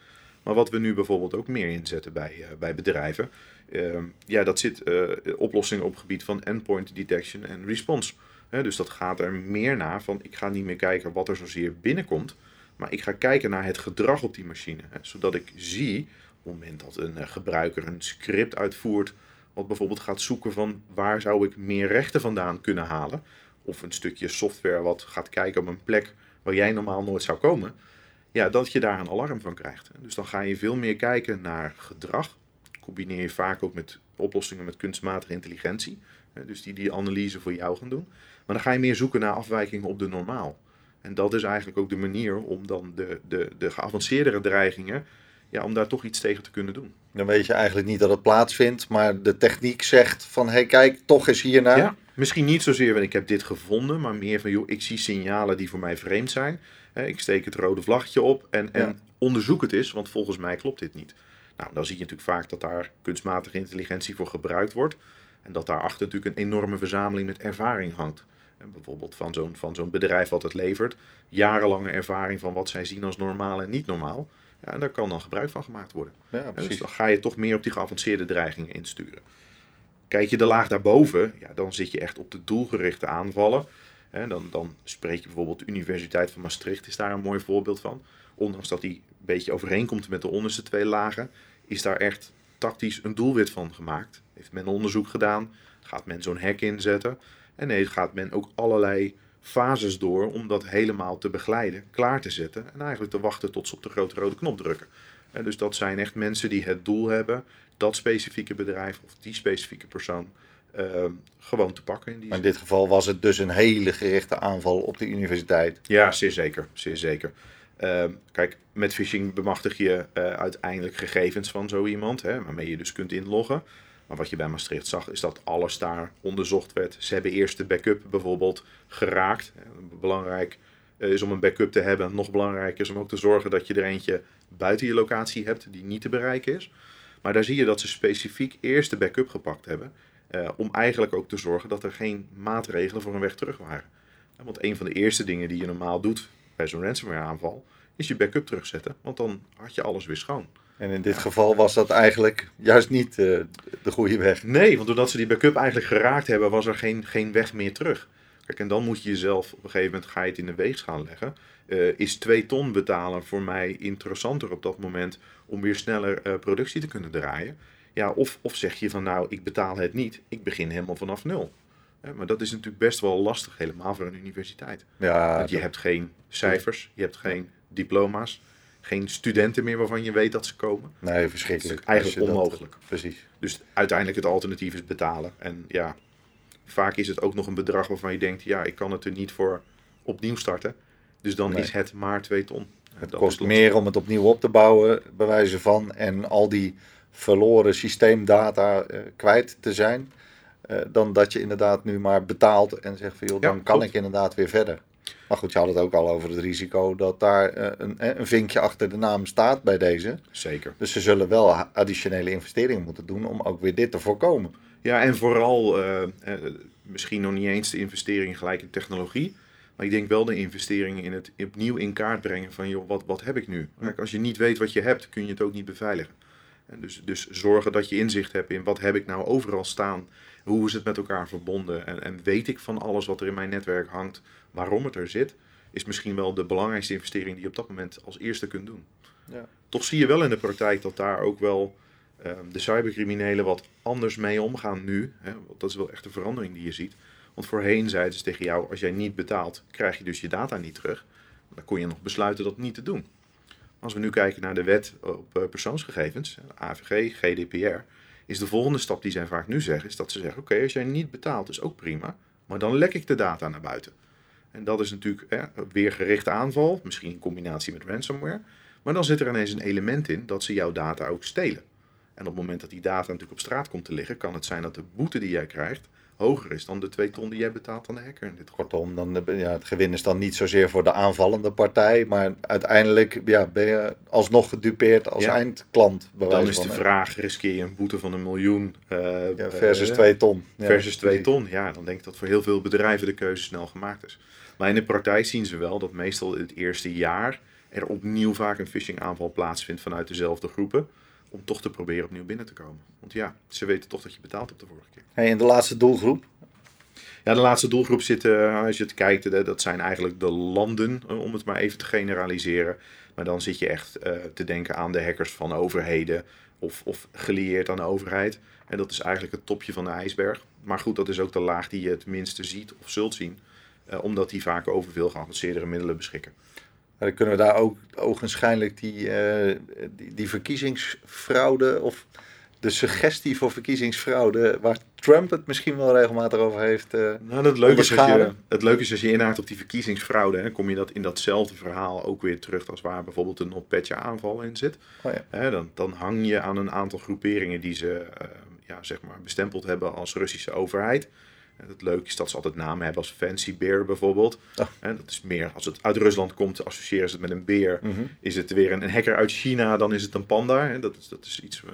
Maar wat we nu bijvoorbeeld ook meer inzetten bij, uh, bij bedrijven, uh, ja, dat zit uh, oplossingen op het gebied van endpoint detection en response. dus dat gaat er meer naar van, ik ga niet meer kijken wat er zozeer binnenkomt, maar ik ga kijken naar het gedrag op die machine. Hè, zodat ik zie het moment dat een gebruiker een script uitvoert, wat bijvoorbeeld gaat zoeken van waar zou ik meer rechten vandaan kunnen halen, of een stukje software wat gaat kijken op een plek waar jij normaal nooit zou komen, ja, dat je daar een alarm van krijgt. Dus dan ga je veel meer kijken naar gedrag. Combineer je vaak ook met oplossingen met kunstmatige intelligentie. Dus die die analyse voor jou gaan doen. Maar dan ga je meer zoeken naar afwijkingen op de normaal. En dat is eigenlijk ook de manier om dan de, de, de geavanceerdere dreigingen, ja, om daar toch iets tegen te kunnen doen. Dan weet je eigenlijk niet dat het plaatsvindt, maar de techniek zegt van, hé hey, kijk, toch eens hiernaar. Ja, misschien niet zozeer van ik heb dit gevonden, maar meer van, joh, ik zie signalen die voor mij vreemd zijn. Ik steek het rode vlaggetje op en, en Ja. onderzoek het eens, want volgens mij klopt dit niet. Nou, dan zie je natuurlijk vaak dat daar kunstmatige intelligentie voor gebruikt wordt. En dat daarachter natuurlijk een enorme verzameling met ervaring hangt. En bijvoorbeeld van zo'n, van zo'n bedrijf wat het levert. Jarenlange ervaring van wat zij zien als normaal en niet normaal. Ja, en daar kan dan gebruik van gemaakt worden. Ja, dus precies. dan ga je toch meer op die geavanceerde dreigingen insturen. Kijk je de laag daarboven, ja, dan zit je echt op de doelgerichte aanvallen. Dan, dan spreek je bijvoorbeeld de Universiteit van Maastricht, is daar een mooi voorbeeld van. Ondanks dat die een beetje overeenkomt met de onderste twee lagen, is daar echt tactisch een doelwit van gemaakt. Heeft men onderzoek gedaan, gaat men zo'n hack inzetten. En nee, gaat men ook allerlei fases door om dat helemaal te begeleiden, klaar te zetten. En eigenlijk te wachten tot ze op de grote rode knop drukken. En dus dat zijn echt mensen die het doel hebben dat specifieke bedrijf of die specifieke persoon eh, gewoon te pakken. In die Maar in dit geval was het dus een hele gerichte aanval op de universiteit. Ja, zeer zeker. Zeer zeker. Ehm, kijk, met phishing bemachtig je eh, uiteindelijk gegevens van zo iemand, hè, waarmee je dus kunt inloggen. Maar wat je bij Maastricht zag, is dat alles daar onderzocht werd. Ze hebben eerst de backup bijvoorbeeld geraakt. Eh, Belangrijk eh, is om een backup te hebben. Nog belangrijker is om ook te zorgen dat je er eentje buiten je locatie hebt die niet te bereiken is. Maar daar zie je dat ze specifiek eerst de backup gepakt hebben. eh, om eigenlijk ook te zorgen dat er geen maatregelen voor een weg terug waren. Want een van de eerste dingen die je normaal doet bij zo'n ransomware aanval, is je backup terugzetten. Want dan had je alles weer schoon. En in dit geval was dat eigenlijk juist niet eh, de goede weg. Nee, want doordat ze die backup eigenlijk geraakt hebben, was er geen, geen weg meer terug. Kijk, en dan moet je jezelf op een gegeven moment ga je het in de weegschaal leggen. Eh, is 2 ton betalen voor mij interessanter op dat moment om weer sneller eh, productie te kunnen draaien? Ja, of, of zeg je van nou, ik betaal het niet, ik begin helemaal vanaf nul. Maar dat is natuurlijk best wel lastig, helemaal voor een universiteit. Ja, Want je hebt geen cijfers, je hebt geen diploma's, geen studenten meer waarvan je weet dat ze komen. nee, verschrikkelijk. Eigenlijk dat- onmogelijk. precies. Dus uiteindelijk het alternatief is betalen. En ja, vaak is het ook nog een bedrag waarvan je denkt, ja, ik kan het er niet voor opnieuw starten. Dus dan Nee. is het maar 2 ton. Het Dat kost meer om het opnieuw op te bouwen, bij wijze van. En al die verloren systeemdata eh, kwijt te zijn. eh, dan dat je inderdaad nu maar betaalt en zegt van joh, Ja, dan kan klopt. ik inderdaad weer verder. Maar goed, je had het ook al over het risico dat daar eh, een, eh, een vinkje achter de naam staat bij deze. Zeker. Dus ze zullen wel additionele investeringen moeten doen om ook weer dit te voorkomen. Ja, en vooral eh, misschien nog niet eens de investering gelijk in technologie. Maar ik denk wel de investeringen in het opnieuw in kaart brengen van, joh, wat, wat heb ik nu? Kijk, als je niet weet wat je hebt, kun je het ook niet beveiligen. En dus, dus zorgen dat je inzicht hebt in wat heb ik nou overal staan, hoe is het met elkaar verbonden en, en weet ik van alles wat er in mijn netwerk hangt, waarom het er zit, is misschien wel de belangrijkste investering die je op dat moment als eerste kunt doen. Ja. Toch zie je wel in de praktijk dat daar ook wel ehm, de cybercriminelen wat anders mee omgaan nu. Hè? Want dat is wel echt een verandering die je ziet. Want voorheen zeiden ze tegen jou, als jij niet betaalt, krijg je dus je data niet terug. Dan kon je nog besluiten dat niet te doen. Als we nu kijken naar de wet op eh, persoonsgegevens, de AVG, GDPR, is de volgende stap die zij vaak nu zeggen, is dat ze zeggen, oké, als jij niet betaalt is ook prima, maar dan lek ik de data naar buiten. En dat is natuurlijk hè, weer gerichte aanval, misschien in combinatie met ransomware. Maar dan zit er ineens een element in dat ze jouw data ook stelen. En op het moment dat die data natuurlijk op straat komt te liggen, kan het zijn dat de boete die jij krijgt hoger is dan de twee ton die jij betaalt aan de hacker in dit geval. Kortom, dan, eh, ja, het gewin is dan niet zozeer voor de aanvallende partij, maar uiteindelijk ja, ben je alsnog gedupeerd als Ja. eindklant. Dan is de vraag, riskeer je een boete van een miljoen eh, Ja, versus eh, twee ton. Ja, versus 2 precies. ton. Ja, dan denk ik dat voor heel veel bedrijven de keuze snel gemaakt is. Maar in de praktijk zien ze wel dat meestal het eerste jaar er opnieuw vaak een phishing aanval plaatsvindt vanuit dezelfde groepen. Om toch te proberen opnieuw binnen te komen. Want ja, ze weten toch dat je betaalt op de vorige keer. Hey, en de laatste doelgroep? Ja, de laatste doelgroep zit, eh, als je het kijkt, dat zijn eigenlijk de landen, eh, om het maar even te generaliseren. Maar dan zit je echt eh, te denken aan de hackers van overheden of, of gelieerd aan de overheid. En dat is eigenlijk het topje van de ijsberg. Maar goed, dat is ook de laag die je het minste ziet of zult zien. Eh, omdat die vaak over veel geavanceerdere middelen beschikken. Dan kunnen we daar ook ogenschijnlijk die, eh, die, die verkiezingsfraude of de suggestie voor verkiezingsfraude, waar Trump het misschien wel regelmatig over heeft. eh, Nou, het leuke, is als je, het leuke is als je inhaakt op die verkiezingsfraude, hè, kom je dat in datzelfde verhaal ook weer terug als waar bijvoorbeeld een NotPetya aanval in zit. oh ja. Hè, dan, dan hang je aan een aantal groeperingen die ze ja, zeg maar bestempeld hebben als Russische overheid. En het leuke is dat ze altijd namen hebben als Fancy Bear bijvoorbeeld. Oh. Hè, dat is meer, als het uit Rusland komt, associëren ze het met een beer. Mhm. Is het weer een, een hacker uit China, dan is het een panda. Hè? Dat, is, dat is iets, eh,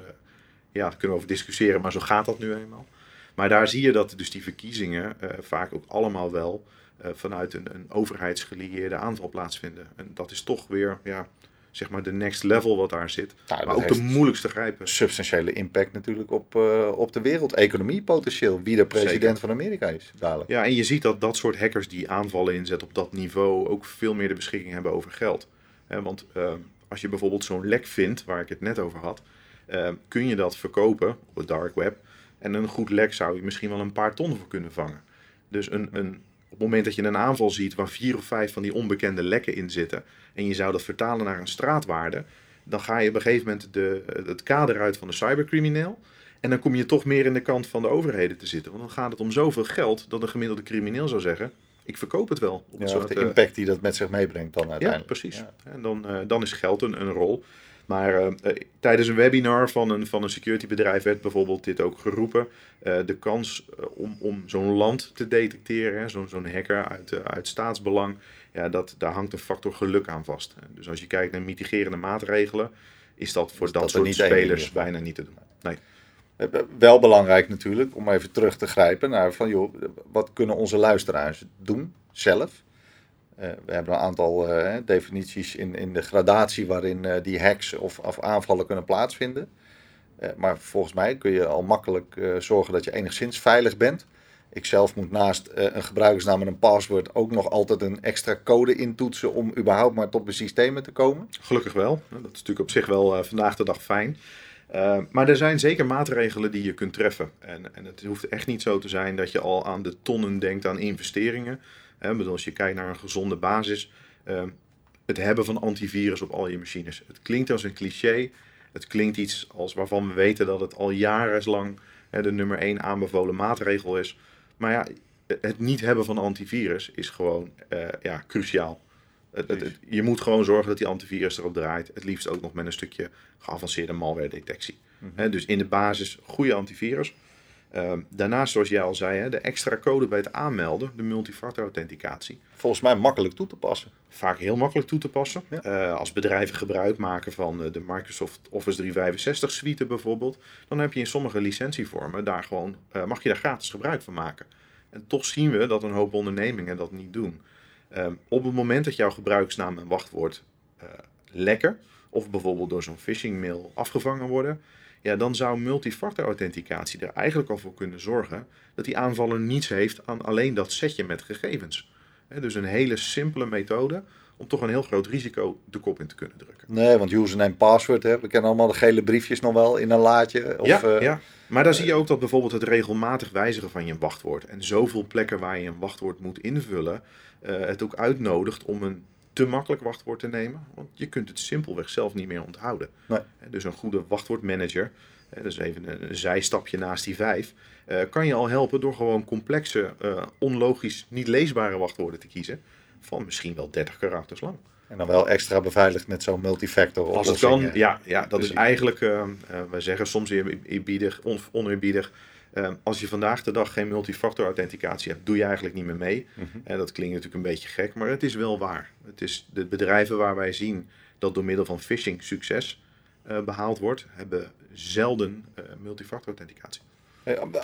ja, daar kunnen we over discussiëren, maar zo gaat dat nu eenmaal. Maar daar zie je dat dus die verkiezingen eh, vaak ook allemaal wel eh, vanuit een, een overheidsgelieerde aanval plaatsvinden. En dat is toch weer, ja, zeg maar de next level wat daar zit. Nou, maar ook de moeilijkste grijpen. substantiële impact natuurlijk op, eh, op de wereldeconomie potentieel. Wie de president Zeker. van Amerika is dadelijk. Ja, en je ziet dat dat soort hackers die aanvallen inzetten op dat niveau ook veel meer de beschikking hebben over geld. Want eh, als je bijvoorbeeld zo'n lek vindt, waar ik het net over had, eh, kun je dat verkopen op het dark web. En een goed lek zou je misschien wel een paar ton voor kunnen vangen. Dus een, een, het moment dat je een aanval ziet waar vier of vijf van die onbekende lekken in zitten, en je zou dat vertalen naar een straatwaarde, dan ga je op een gegeven moment de, het kader uit van de cybercrimineel. En dan kom je toch meer in de kant van de overheden te zitten. Want dan gaat het om zoveel geld dat een gemiddelde crimineel zou zeggen: Ik verkoop het wel. Op Ja, soort, de eh, impact die dat met zich meebrengt dan ja, uiteindelijk. precies. Ja. En dan, eh, dan is geld een, een rol. Maar eh, eh, tijdens een webinar van een, van een securitybedrijf werd bijvoorbeeld dit ook geroepen. Eh, de kans om, om zo'n land te detecteren, zo'n zo'n hacker uit, uit staatsbelang, ja, dat, daar hangt een factor geluk aan vast. Dus als je kijkt naar mitigerende maatregelen, is dat voor dat, dat soort niet spelers bijna niet te doen. Nee. Wel belangrijk natuurlijk, om even terug te grijpen naar van joh, wat kunnen onze luisteraars doen zelf? Eh, we hebben een aantal eh, definities in, in de gradatie waarin eh, die hacks of, of aanvallen kunnen plaatsvinden. Maar volgens mij kun je al makkelijk zorgen dat je enigszins veilig bent. Ik zelf moet naast een gebruikersnaam en een paswoord ook nog altijd een extra code intoetsen om überhaupt maar tot mijn systemen te komen. Gelukkig wel. Dat is natuurlijk op zich wel vandaag de dag fijn. Maar er zijn zeker maatregelen die je kunt treffen. En, en het hoeft echt niet zo te zijn dat je al aan de tonnen denkt aan investeringen. Hè, bedoel, als je kijkt naar een gezonde basis. eh, het hebben van antivirus op al je machines. Het klinkt als een cliché. Het klinkt iets als waarvan we weten dat het al jarenlang hè, de nummer één aanbevolen maatregel is. Maar ja, het niet hebben van antivirus is gewoon eh, ja, cruciaal. Het, het- het- je moet gewoon zorgen dat die antivirus erop draait. Het liefst ook nog met een stukje geavanceerde malware detectie. Hè, dus in de basis goede antivirus. Ehm, daarnaast, zoals jij al zei, hè, de extra code bij het aanmelden, de multifactor authenticatie. Volgens mij makkelijk toe te passen. Vaak heel makkelijk toe te passen. Ja. Eh, als bedrijven gebruik maken van eh, de Microsoft Office 365 suite bijvoorbeeld, dan heb je in sommige licentievormen daar gewoon, eh, mag je daar gratis gebruik van maken. En toch zien we dat een hoop ondernemingen dat niet doen. Ehm, op het moment dat jouw gebruiksnaam en wachtwoord lekken, of bijvoorbeeld door zo'n phishing mail afgevangen worden, ja, dan zou multifactor authenticatie er eigenlijk al voor kunnen zorgen dat die aanvaller niets heeft aan alleen dat setje met gegevens. Dus een hele simpele methode om toch een heel groot risico de kop in te kunnen drukken. Nee, want username password, hè, we kennen allemaal de gele briefjes nog wel in een laadje. Of, ja, eh, ja, maar daar zie je ook dat bijvoorbeeld het regelmatig wijzigen van je wachtwoord en zoveel plekken waar je een wachtwoord moet invullen, eh, het ook uitnodigt om een te makkelijk wachtwoord te nemen. Want je kunt het simpelweg zelf niet meer onthouden. Nee. Dus een goede wachtwoordmanager, hè, dus even een, een zijstapje naast die vijf, eh, kan je al helpen door gewoon complexe, eh, onlogisch, niet leesbare wachtwoorden te kiezen. Van misschien wel 30 karakters lang. En dan wel extra beveiligd met zo'n multifactor Als het kan, ja, ja dat is eigenlijk, uh, wij zeggen soms eerbiedig, on, oneerbiedig. Uh, als je vandaag de dag geen multifactor authenticatie hebt, doe je eigenlijk niet meer mee. En mhm. dat klinkt natuurlijk een beetje gek, maar het is wel waar. Het is de bedrijven waar wij zien dat door middel van phishing succes uh, behaald wordt, hebben zelden multifactor authenticatie.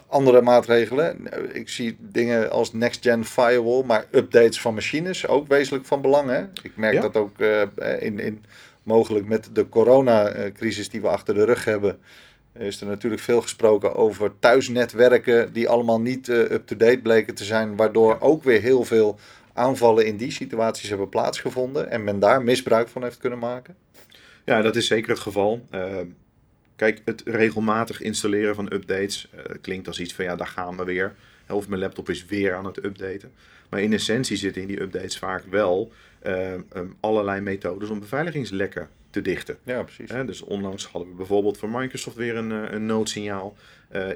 Andere maatregelen. Ik zie dingen als next-gen firewall, maar updates van machines ook wezenlijk van belang. Hè? Ik merk dat ook uh, in, in, mogelijk met de coronacrisis die we achter de rug hebben. Is er natuurlijk veel gesproken over thuisnetwerken die allemaal niet uh, up-to-date bleken te zijn. Waardoor ook weer heel veel aanvallen in die situaties hebben plaatsgevonden. En men daar misbruik van heeft kunnen maken. Ja, dat is zeker het geval. Uh, Kijk, het regelmatig installeren van updates uh, klinkt als iets van ja, daar gaan we weer. Of mijn laptop is weer aan het updaten. Maar in essentie zitten in die updates vaak wel um, allerlei methodes om beveiligingslekken te dichten. Ja, precies. Dus onlangs hadden we bijvoorbeeld voor Microsoft weer een, uh, een noodsignaal.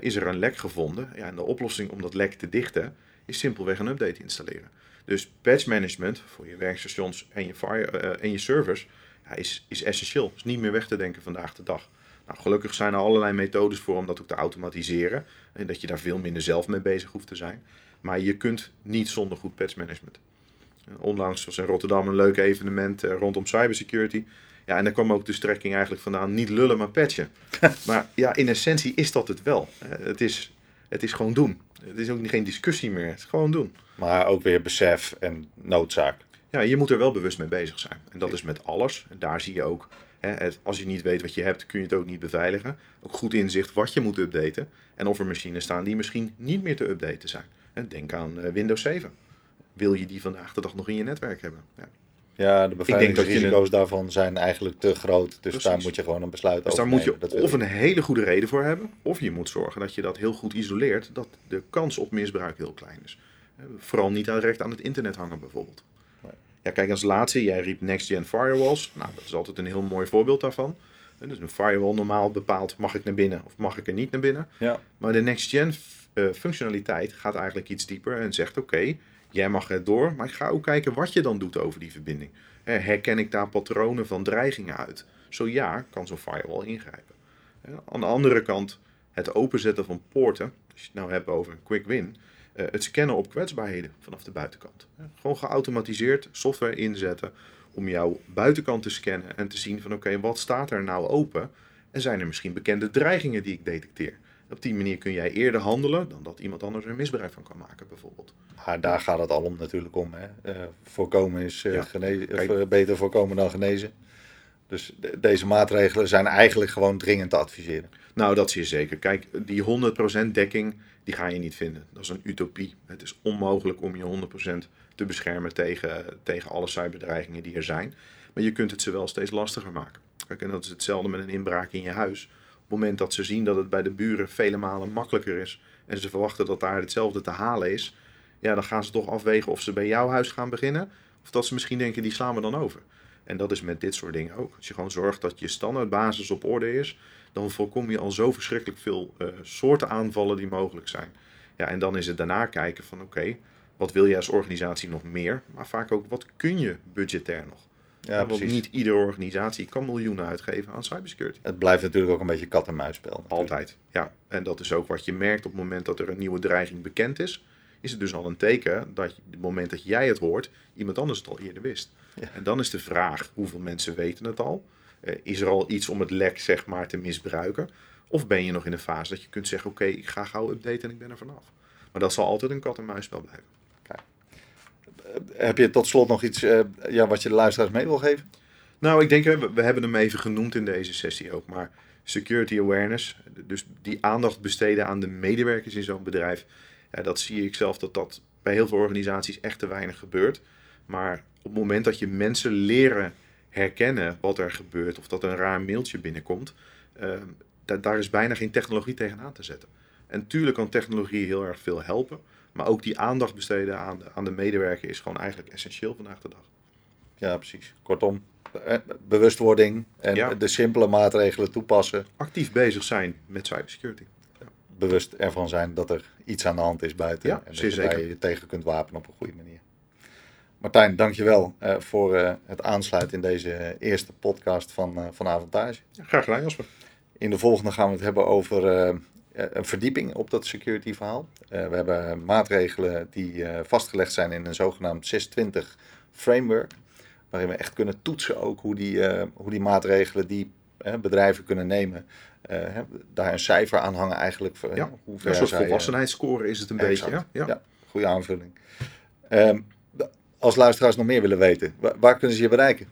is er een lek gevonden? Ja, en de oplossing om dat lek te dichten is simpelweg een update installeren. Dus patch management voor je werkstations en je, fire, en je servers ja, is, is essentieel. Is niet meer weg te denken vandaag de dag. Nou, gelukkig zijn er allerlei methodes voor om dat ook te automatiseren. En dat je daar veel minder zelf mee bezig hoeft te zijn. Maar je kunt niet zonder goed patch management. Onlangs was in Rotterdam een leuk evenement eh, rondom cybersecurity. Ja, en daar kwam ook de strekking eigenlijk vandaan: niet lullen, maar patchen. maar ja, in essentie is dat het wel. Het is, het is gewoon doen. Het is ook geen discussie meer. Het is gewoon doen. Maar ook weer besef en noodzaak. Ja, je moet er wel bewust mee bezig zijn. En dat is met alles. En daar zie je ook als je niet weet wat je hebt, kun je het ook niet beveiligen. Ook goed inzicht wat je moet updaten. En of er machines staan die misschien niet meer te updaten zijn. denk aan eh, Windows 7. Wil je die vandaag de dag nog in je netwerk hebben? Ja. Ja, de beveiligingsrisico's daarvan zijn eigenlijk te groot. Dus daar moet je gewoon een besluit dus over nemen. daar moet je of een hele goede reden voor hebben. Of je moet zorgen dat je dat heel goed isoleert. Dat de kans op misbruik heel klein is. Vooral niet direct aan het internet hangen bijvoorbeeld. Ja, kijk, als laatste, jij riep next-gen firewalls. Nou, dat is altijd een heel mooi voorbeeld daarvan. Dus een firewall normaal bepaalt, mag ik naar binnen of mag ik er niet naar binnen. Ja. Maar de next-gen uh, functionaliteit gaat eigenlijk iets dieper en zegt, oké, jij mag er door, maar ga ook kijken wat je dan doet over die verbinding. Herken ik daar patronen van dreigingen uit? Zo ja, kan zo'n firewall ingrijpen. Aan de andere kant, het openzetten van poorten, als je het nou hebt over een quick win, eh, het scannen op kwetsbaarheden vanaf de buitenkant. Gewoon geautomatiseerd software inzetten om jouw buitenkant te scannen en te zien van oké, wat staat er nou open? En zijn er misschien bekende dreigingen die ik detecteer? Op die manier kun jij eerder handelen dan dat iemand anders er misbruik van kan maken, bijvoorbeeld. Maar daar gaat het al om natuurlijk om. Hè? Uh, voorkomen is uh, ja, beter voorkomen dan genezen. Dus deze maatregelen zijn eigenlijk gewoon dringend te adviseren. Nou, dat zie je zeker. Kijk, die 100% dekking, die ga je niet vinden. Dat is een utopie. Het is onmogelijk om je 100% te beschermen tegen, tegen alle cyberdreigingen die er zijn. Maar je kunt het ze wel steeds lastiger maken. Kijk, en dat is hetzelfde met een inbraak in je huis. Het moment dat ze zien dat het bij de buren vele malen makkelijker is en ze verwachten dat daar hetzelfde te halen is, ja, dan gaan ze toch afwegen of ze bij jouw huis gaan beginnen of dat ze misschien denken die slaan we dan over. En dat is met dit soort dingen ook. Als je gewoon zorgt dat je standaardbasis op orde is, dan voorkom je al zo verschrikkelijk veel uh, soorten aanvallen die mogelijk zijn. Ja, en dan is het daarna kijken van oké, wat wil je als organisatie nog meer? Maar vaak ook wat kun je budgetair nog? Ja, Want niet iedere organisatie kan miljoenen uitgeven aan cybersecurity. Het blijft natuurlijk ook een beetje kat-en-muisspel. Altijd, ja. En dat is ook wat je merkt op het moment dat er een nieuwe dreiging bekend is. Is het dus al een teken dat op het moment dat jij het hoort, iemand anders het al eerder wist. En dan is de vraag, hoeveel mensen weten het al? Uh, is er al iets om het lek zeg maar te misbruiken? Of ben je nog in een fase dat je kunt zeggen, oké, ik ga gauw updaten en ik ben er vanaf. Maar dat zal altijd een kat-en-muisspel blijven. Kijk. Eh, heb je tot slot nog iets uh, ja, wat je de luisteraars mee wil geven? Nou, ik denk, we, we hebben hem even genoemd in deze sessie ook, maar security awareness, dus die aandacht besteden aan de medewerkers in zo'n bedrijf, dat zie ik zelf dat dat bij heel veel organisaties echt te weinig gebeurt. Maar op het moment dat je mensen leren herkennen wat er gebeurt of dat een raar mailtje binnenkomt, uh, daar is bijna geen technologie tegenaan te zetten. En tuurlijk kan technologie heel erg veel helpen, maar ook die aandacht besteden aan de, aan de medewerker is gewoon eigenlijk essentieel vandaag de dag. Ja, precies. Kortom, eh, bewustwording en de simpele maatregelen toepassen. Actief bezig zijn met cybersecurity. Ja. Bewust ervan zijn dat er iets aan de hand is buiten. Ja, en dat je je tegen kunt wapenen op een goede manier. Martijn, dankjewel uh, voor uh, het aansluiten in deze eerste podcast van, uh, van Avantage. Graag gedaan, Jasper. In de volgende gaan we het hebben over een verdieping op dat security verhaal. we hebben maatregelen die vastgelegd zijn in een zogenaamd 620 framework. Waarin we echt kunnen toetsen ook hoe die, hoe die maatregelen die bedrijven kunnen nemen. daar een cijfer aan hangen eigenlijk. ja, hoe ver een soort volwassenheidsscore is het een beetje. Ja, ja. goede aanvulling. Um, als luisteraars nog meer willen weten, waar, kunnen ze je bereiken?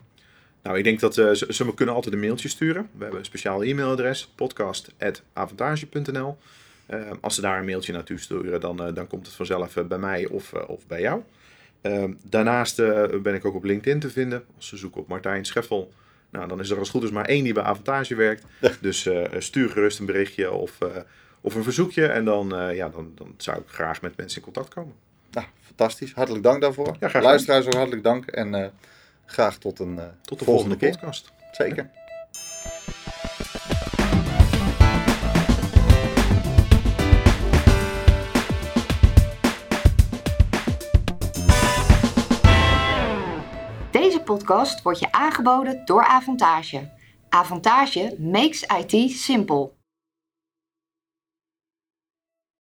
Nou, ik denk dat uh, ze, kunnen altijd een mailtje sturen. We hebben een speciaal e-mailadres, podcast.avantage.nl. Uh, eh, als ze daar een mailtje naartoe sturen, dan, uh, dan komt het vanzelf bij mij of, of bij jou. Daarnaast ben ik ook op LinkedIn te vinden. Als ze zoeken op Martijn Scheffel, nou, dan is er als goed is maar één die bij Avantage werkt. Dus stuur gerust een berichtje of, of een verzoekje. En dan, ja, dan, dan zou ik graag met mensen in contact komen. Nou, fantastisch. Hartelijk dank daarvoor. Ja, Luisteraars ook hartelijk dank. En graag tot een uh, tot de volgende, volgende podcast. Zeker. Deze podcast wordt je aangeboden door Avantage. Avantage makes IT simple.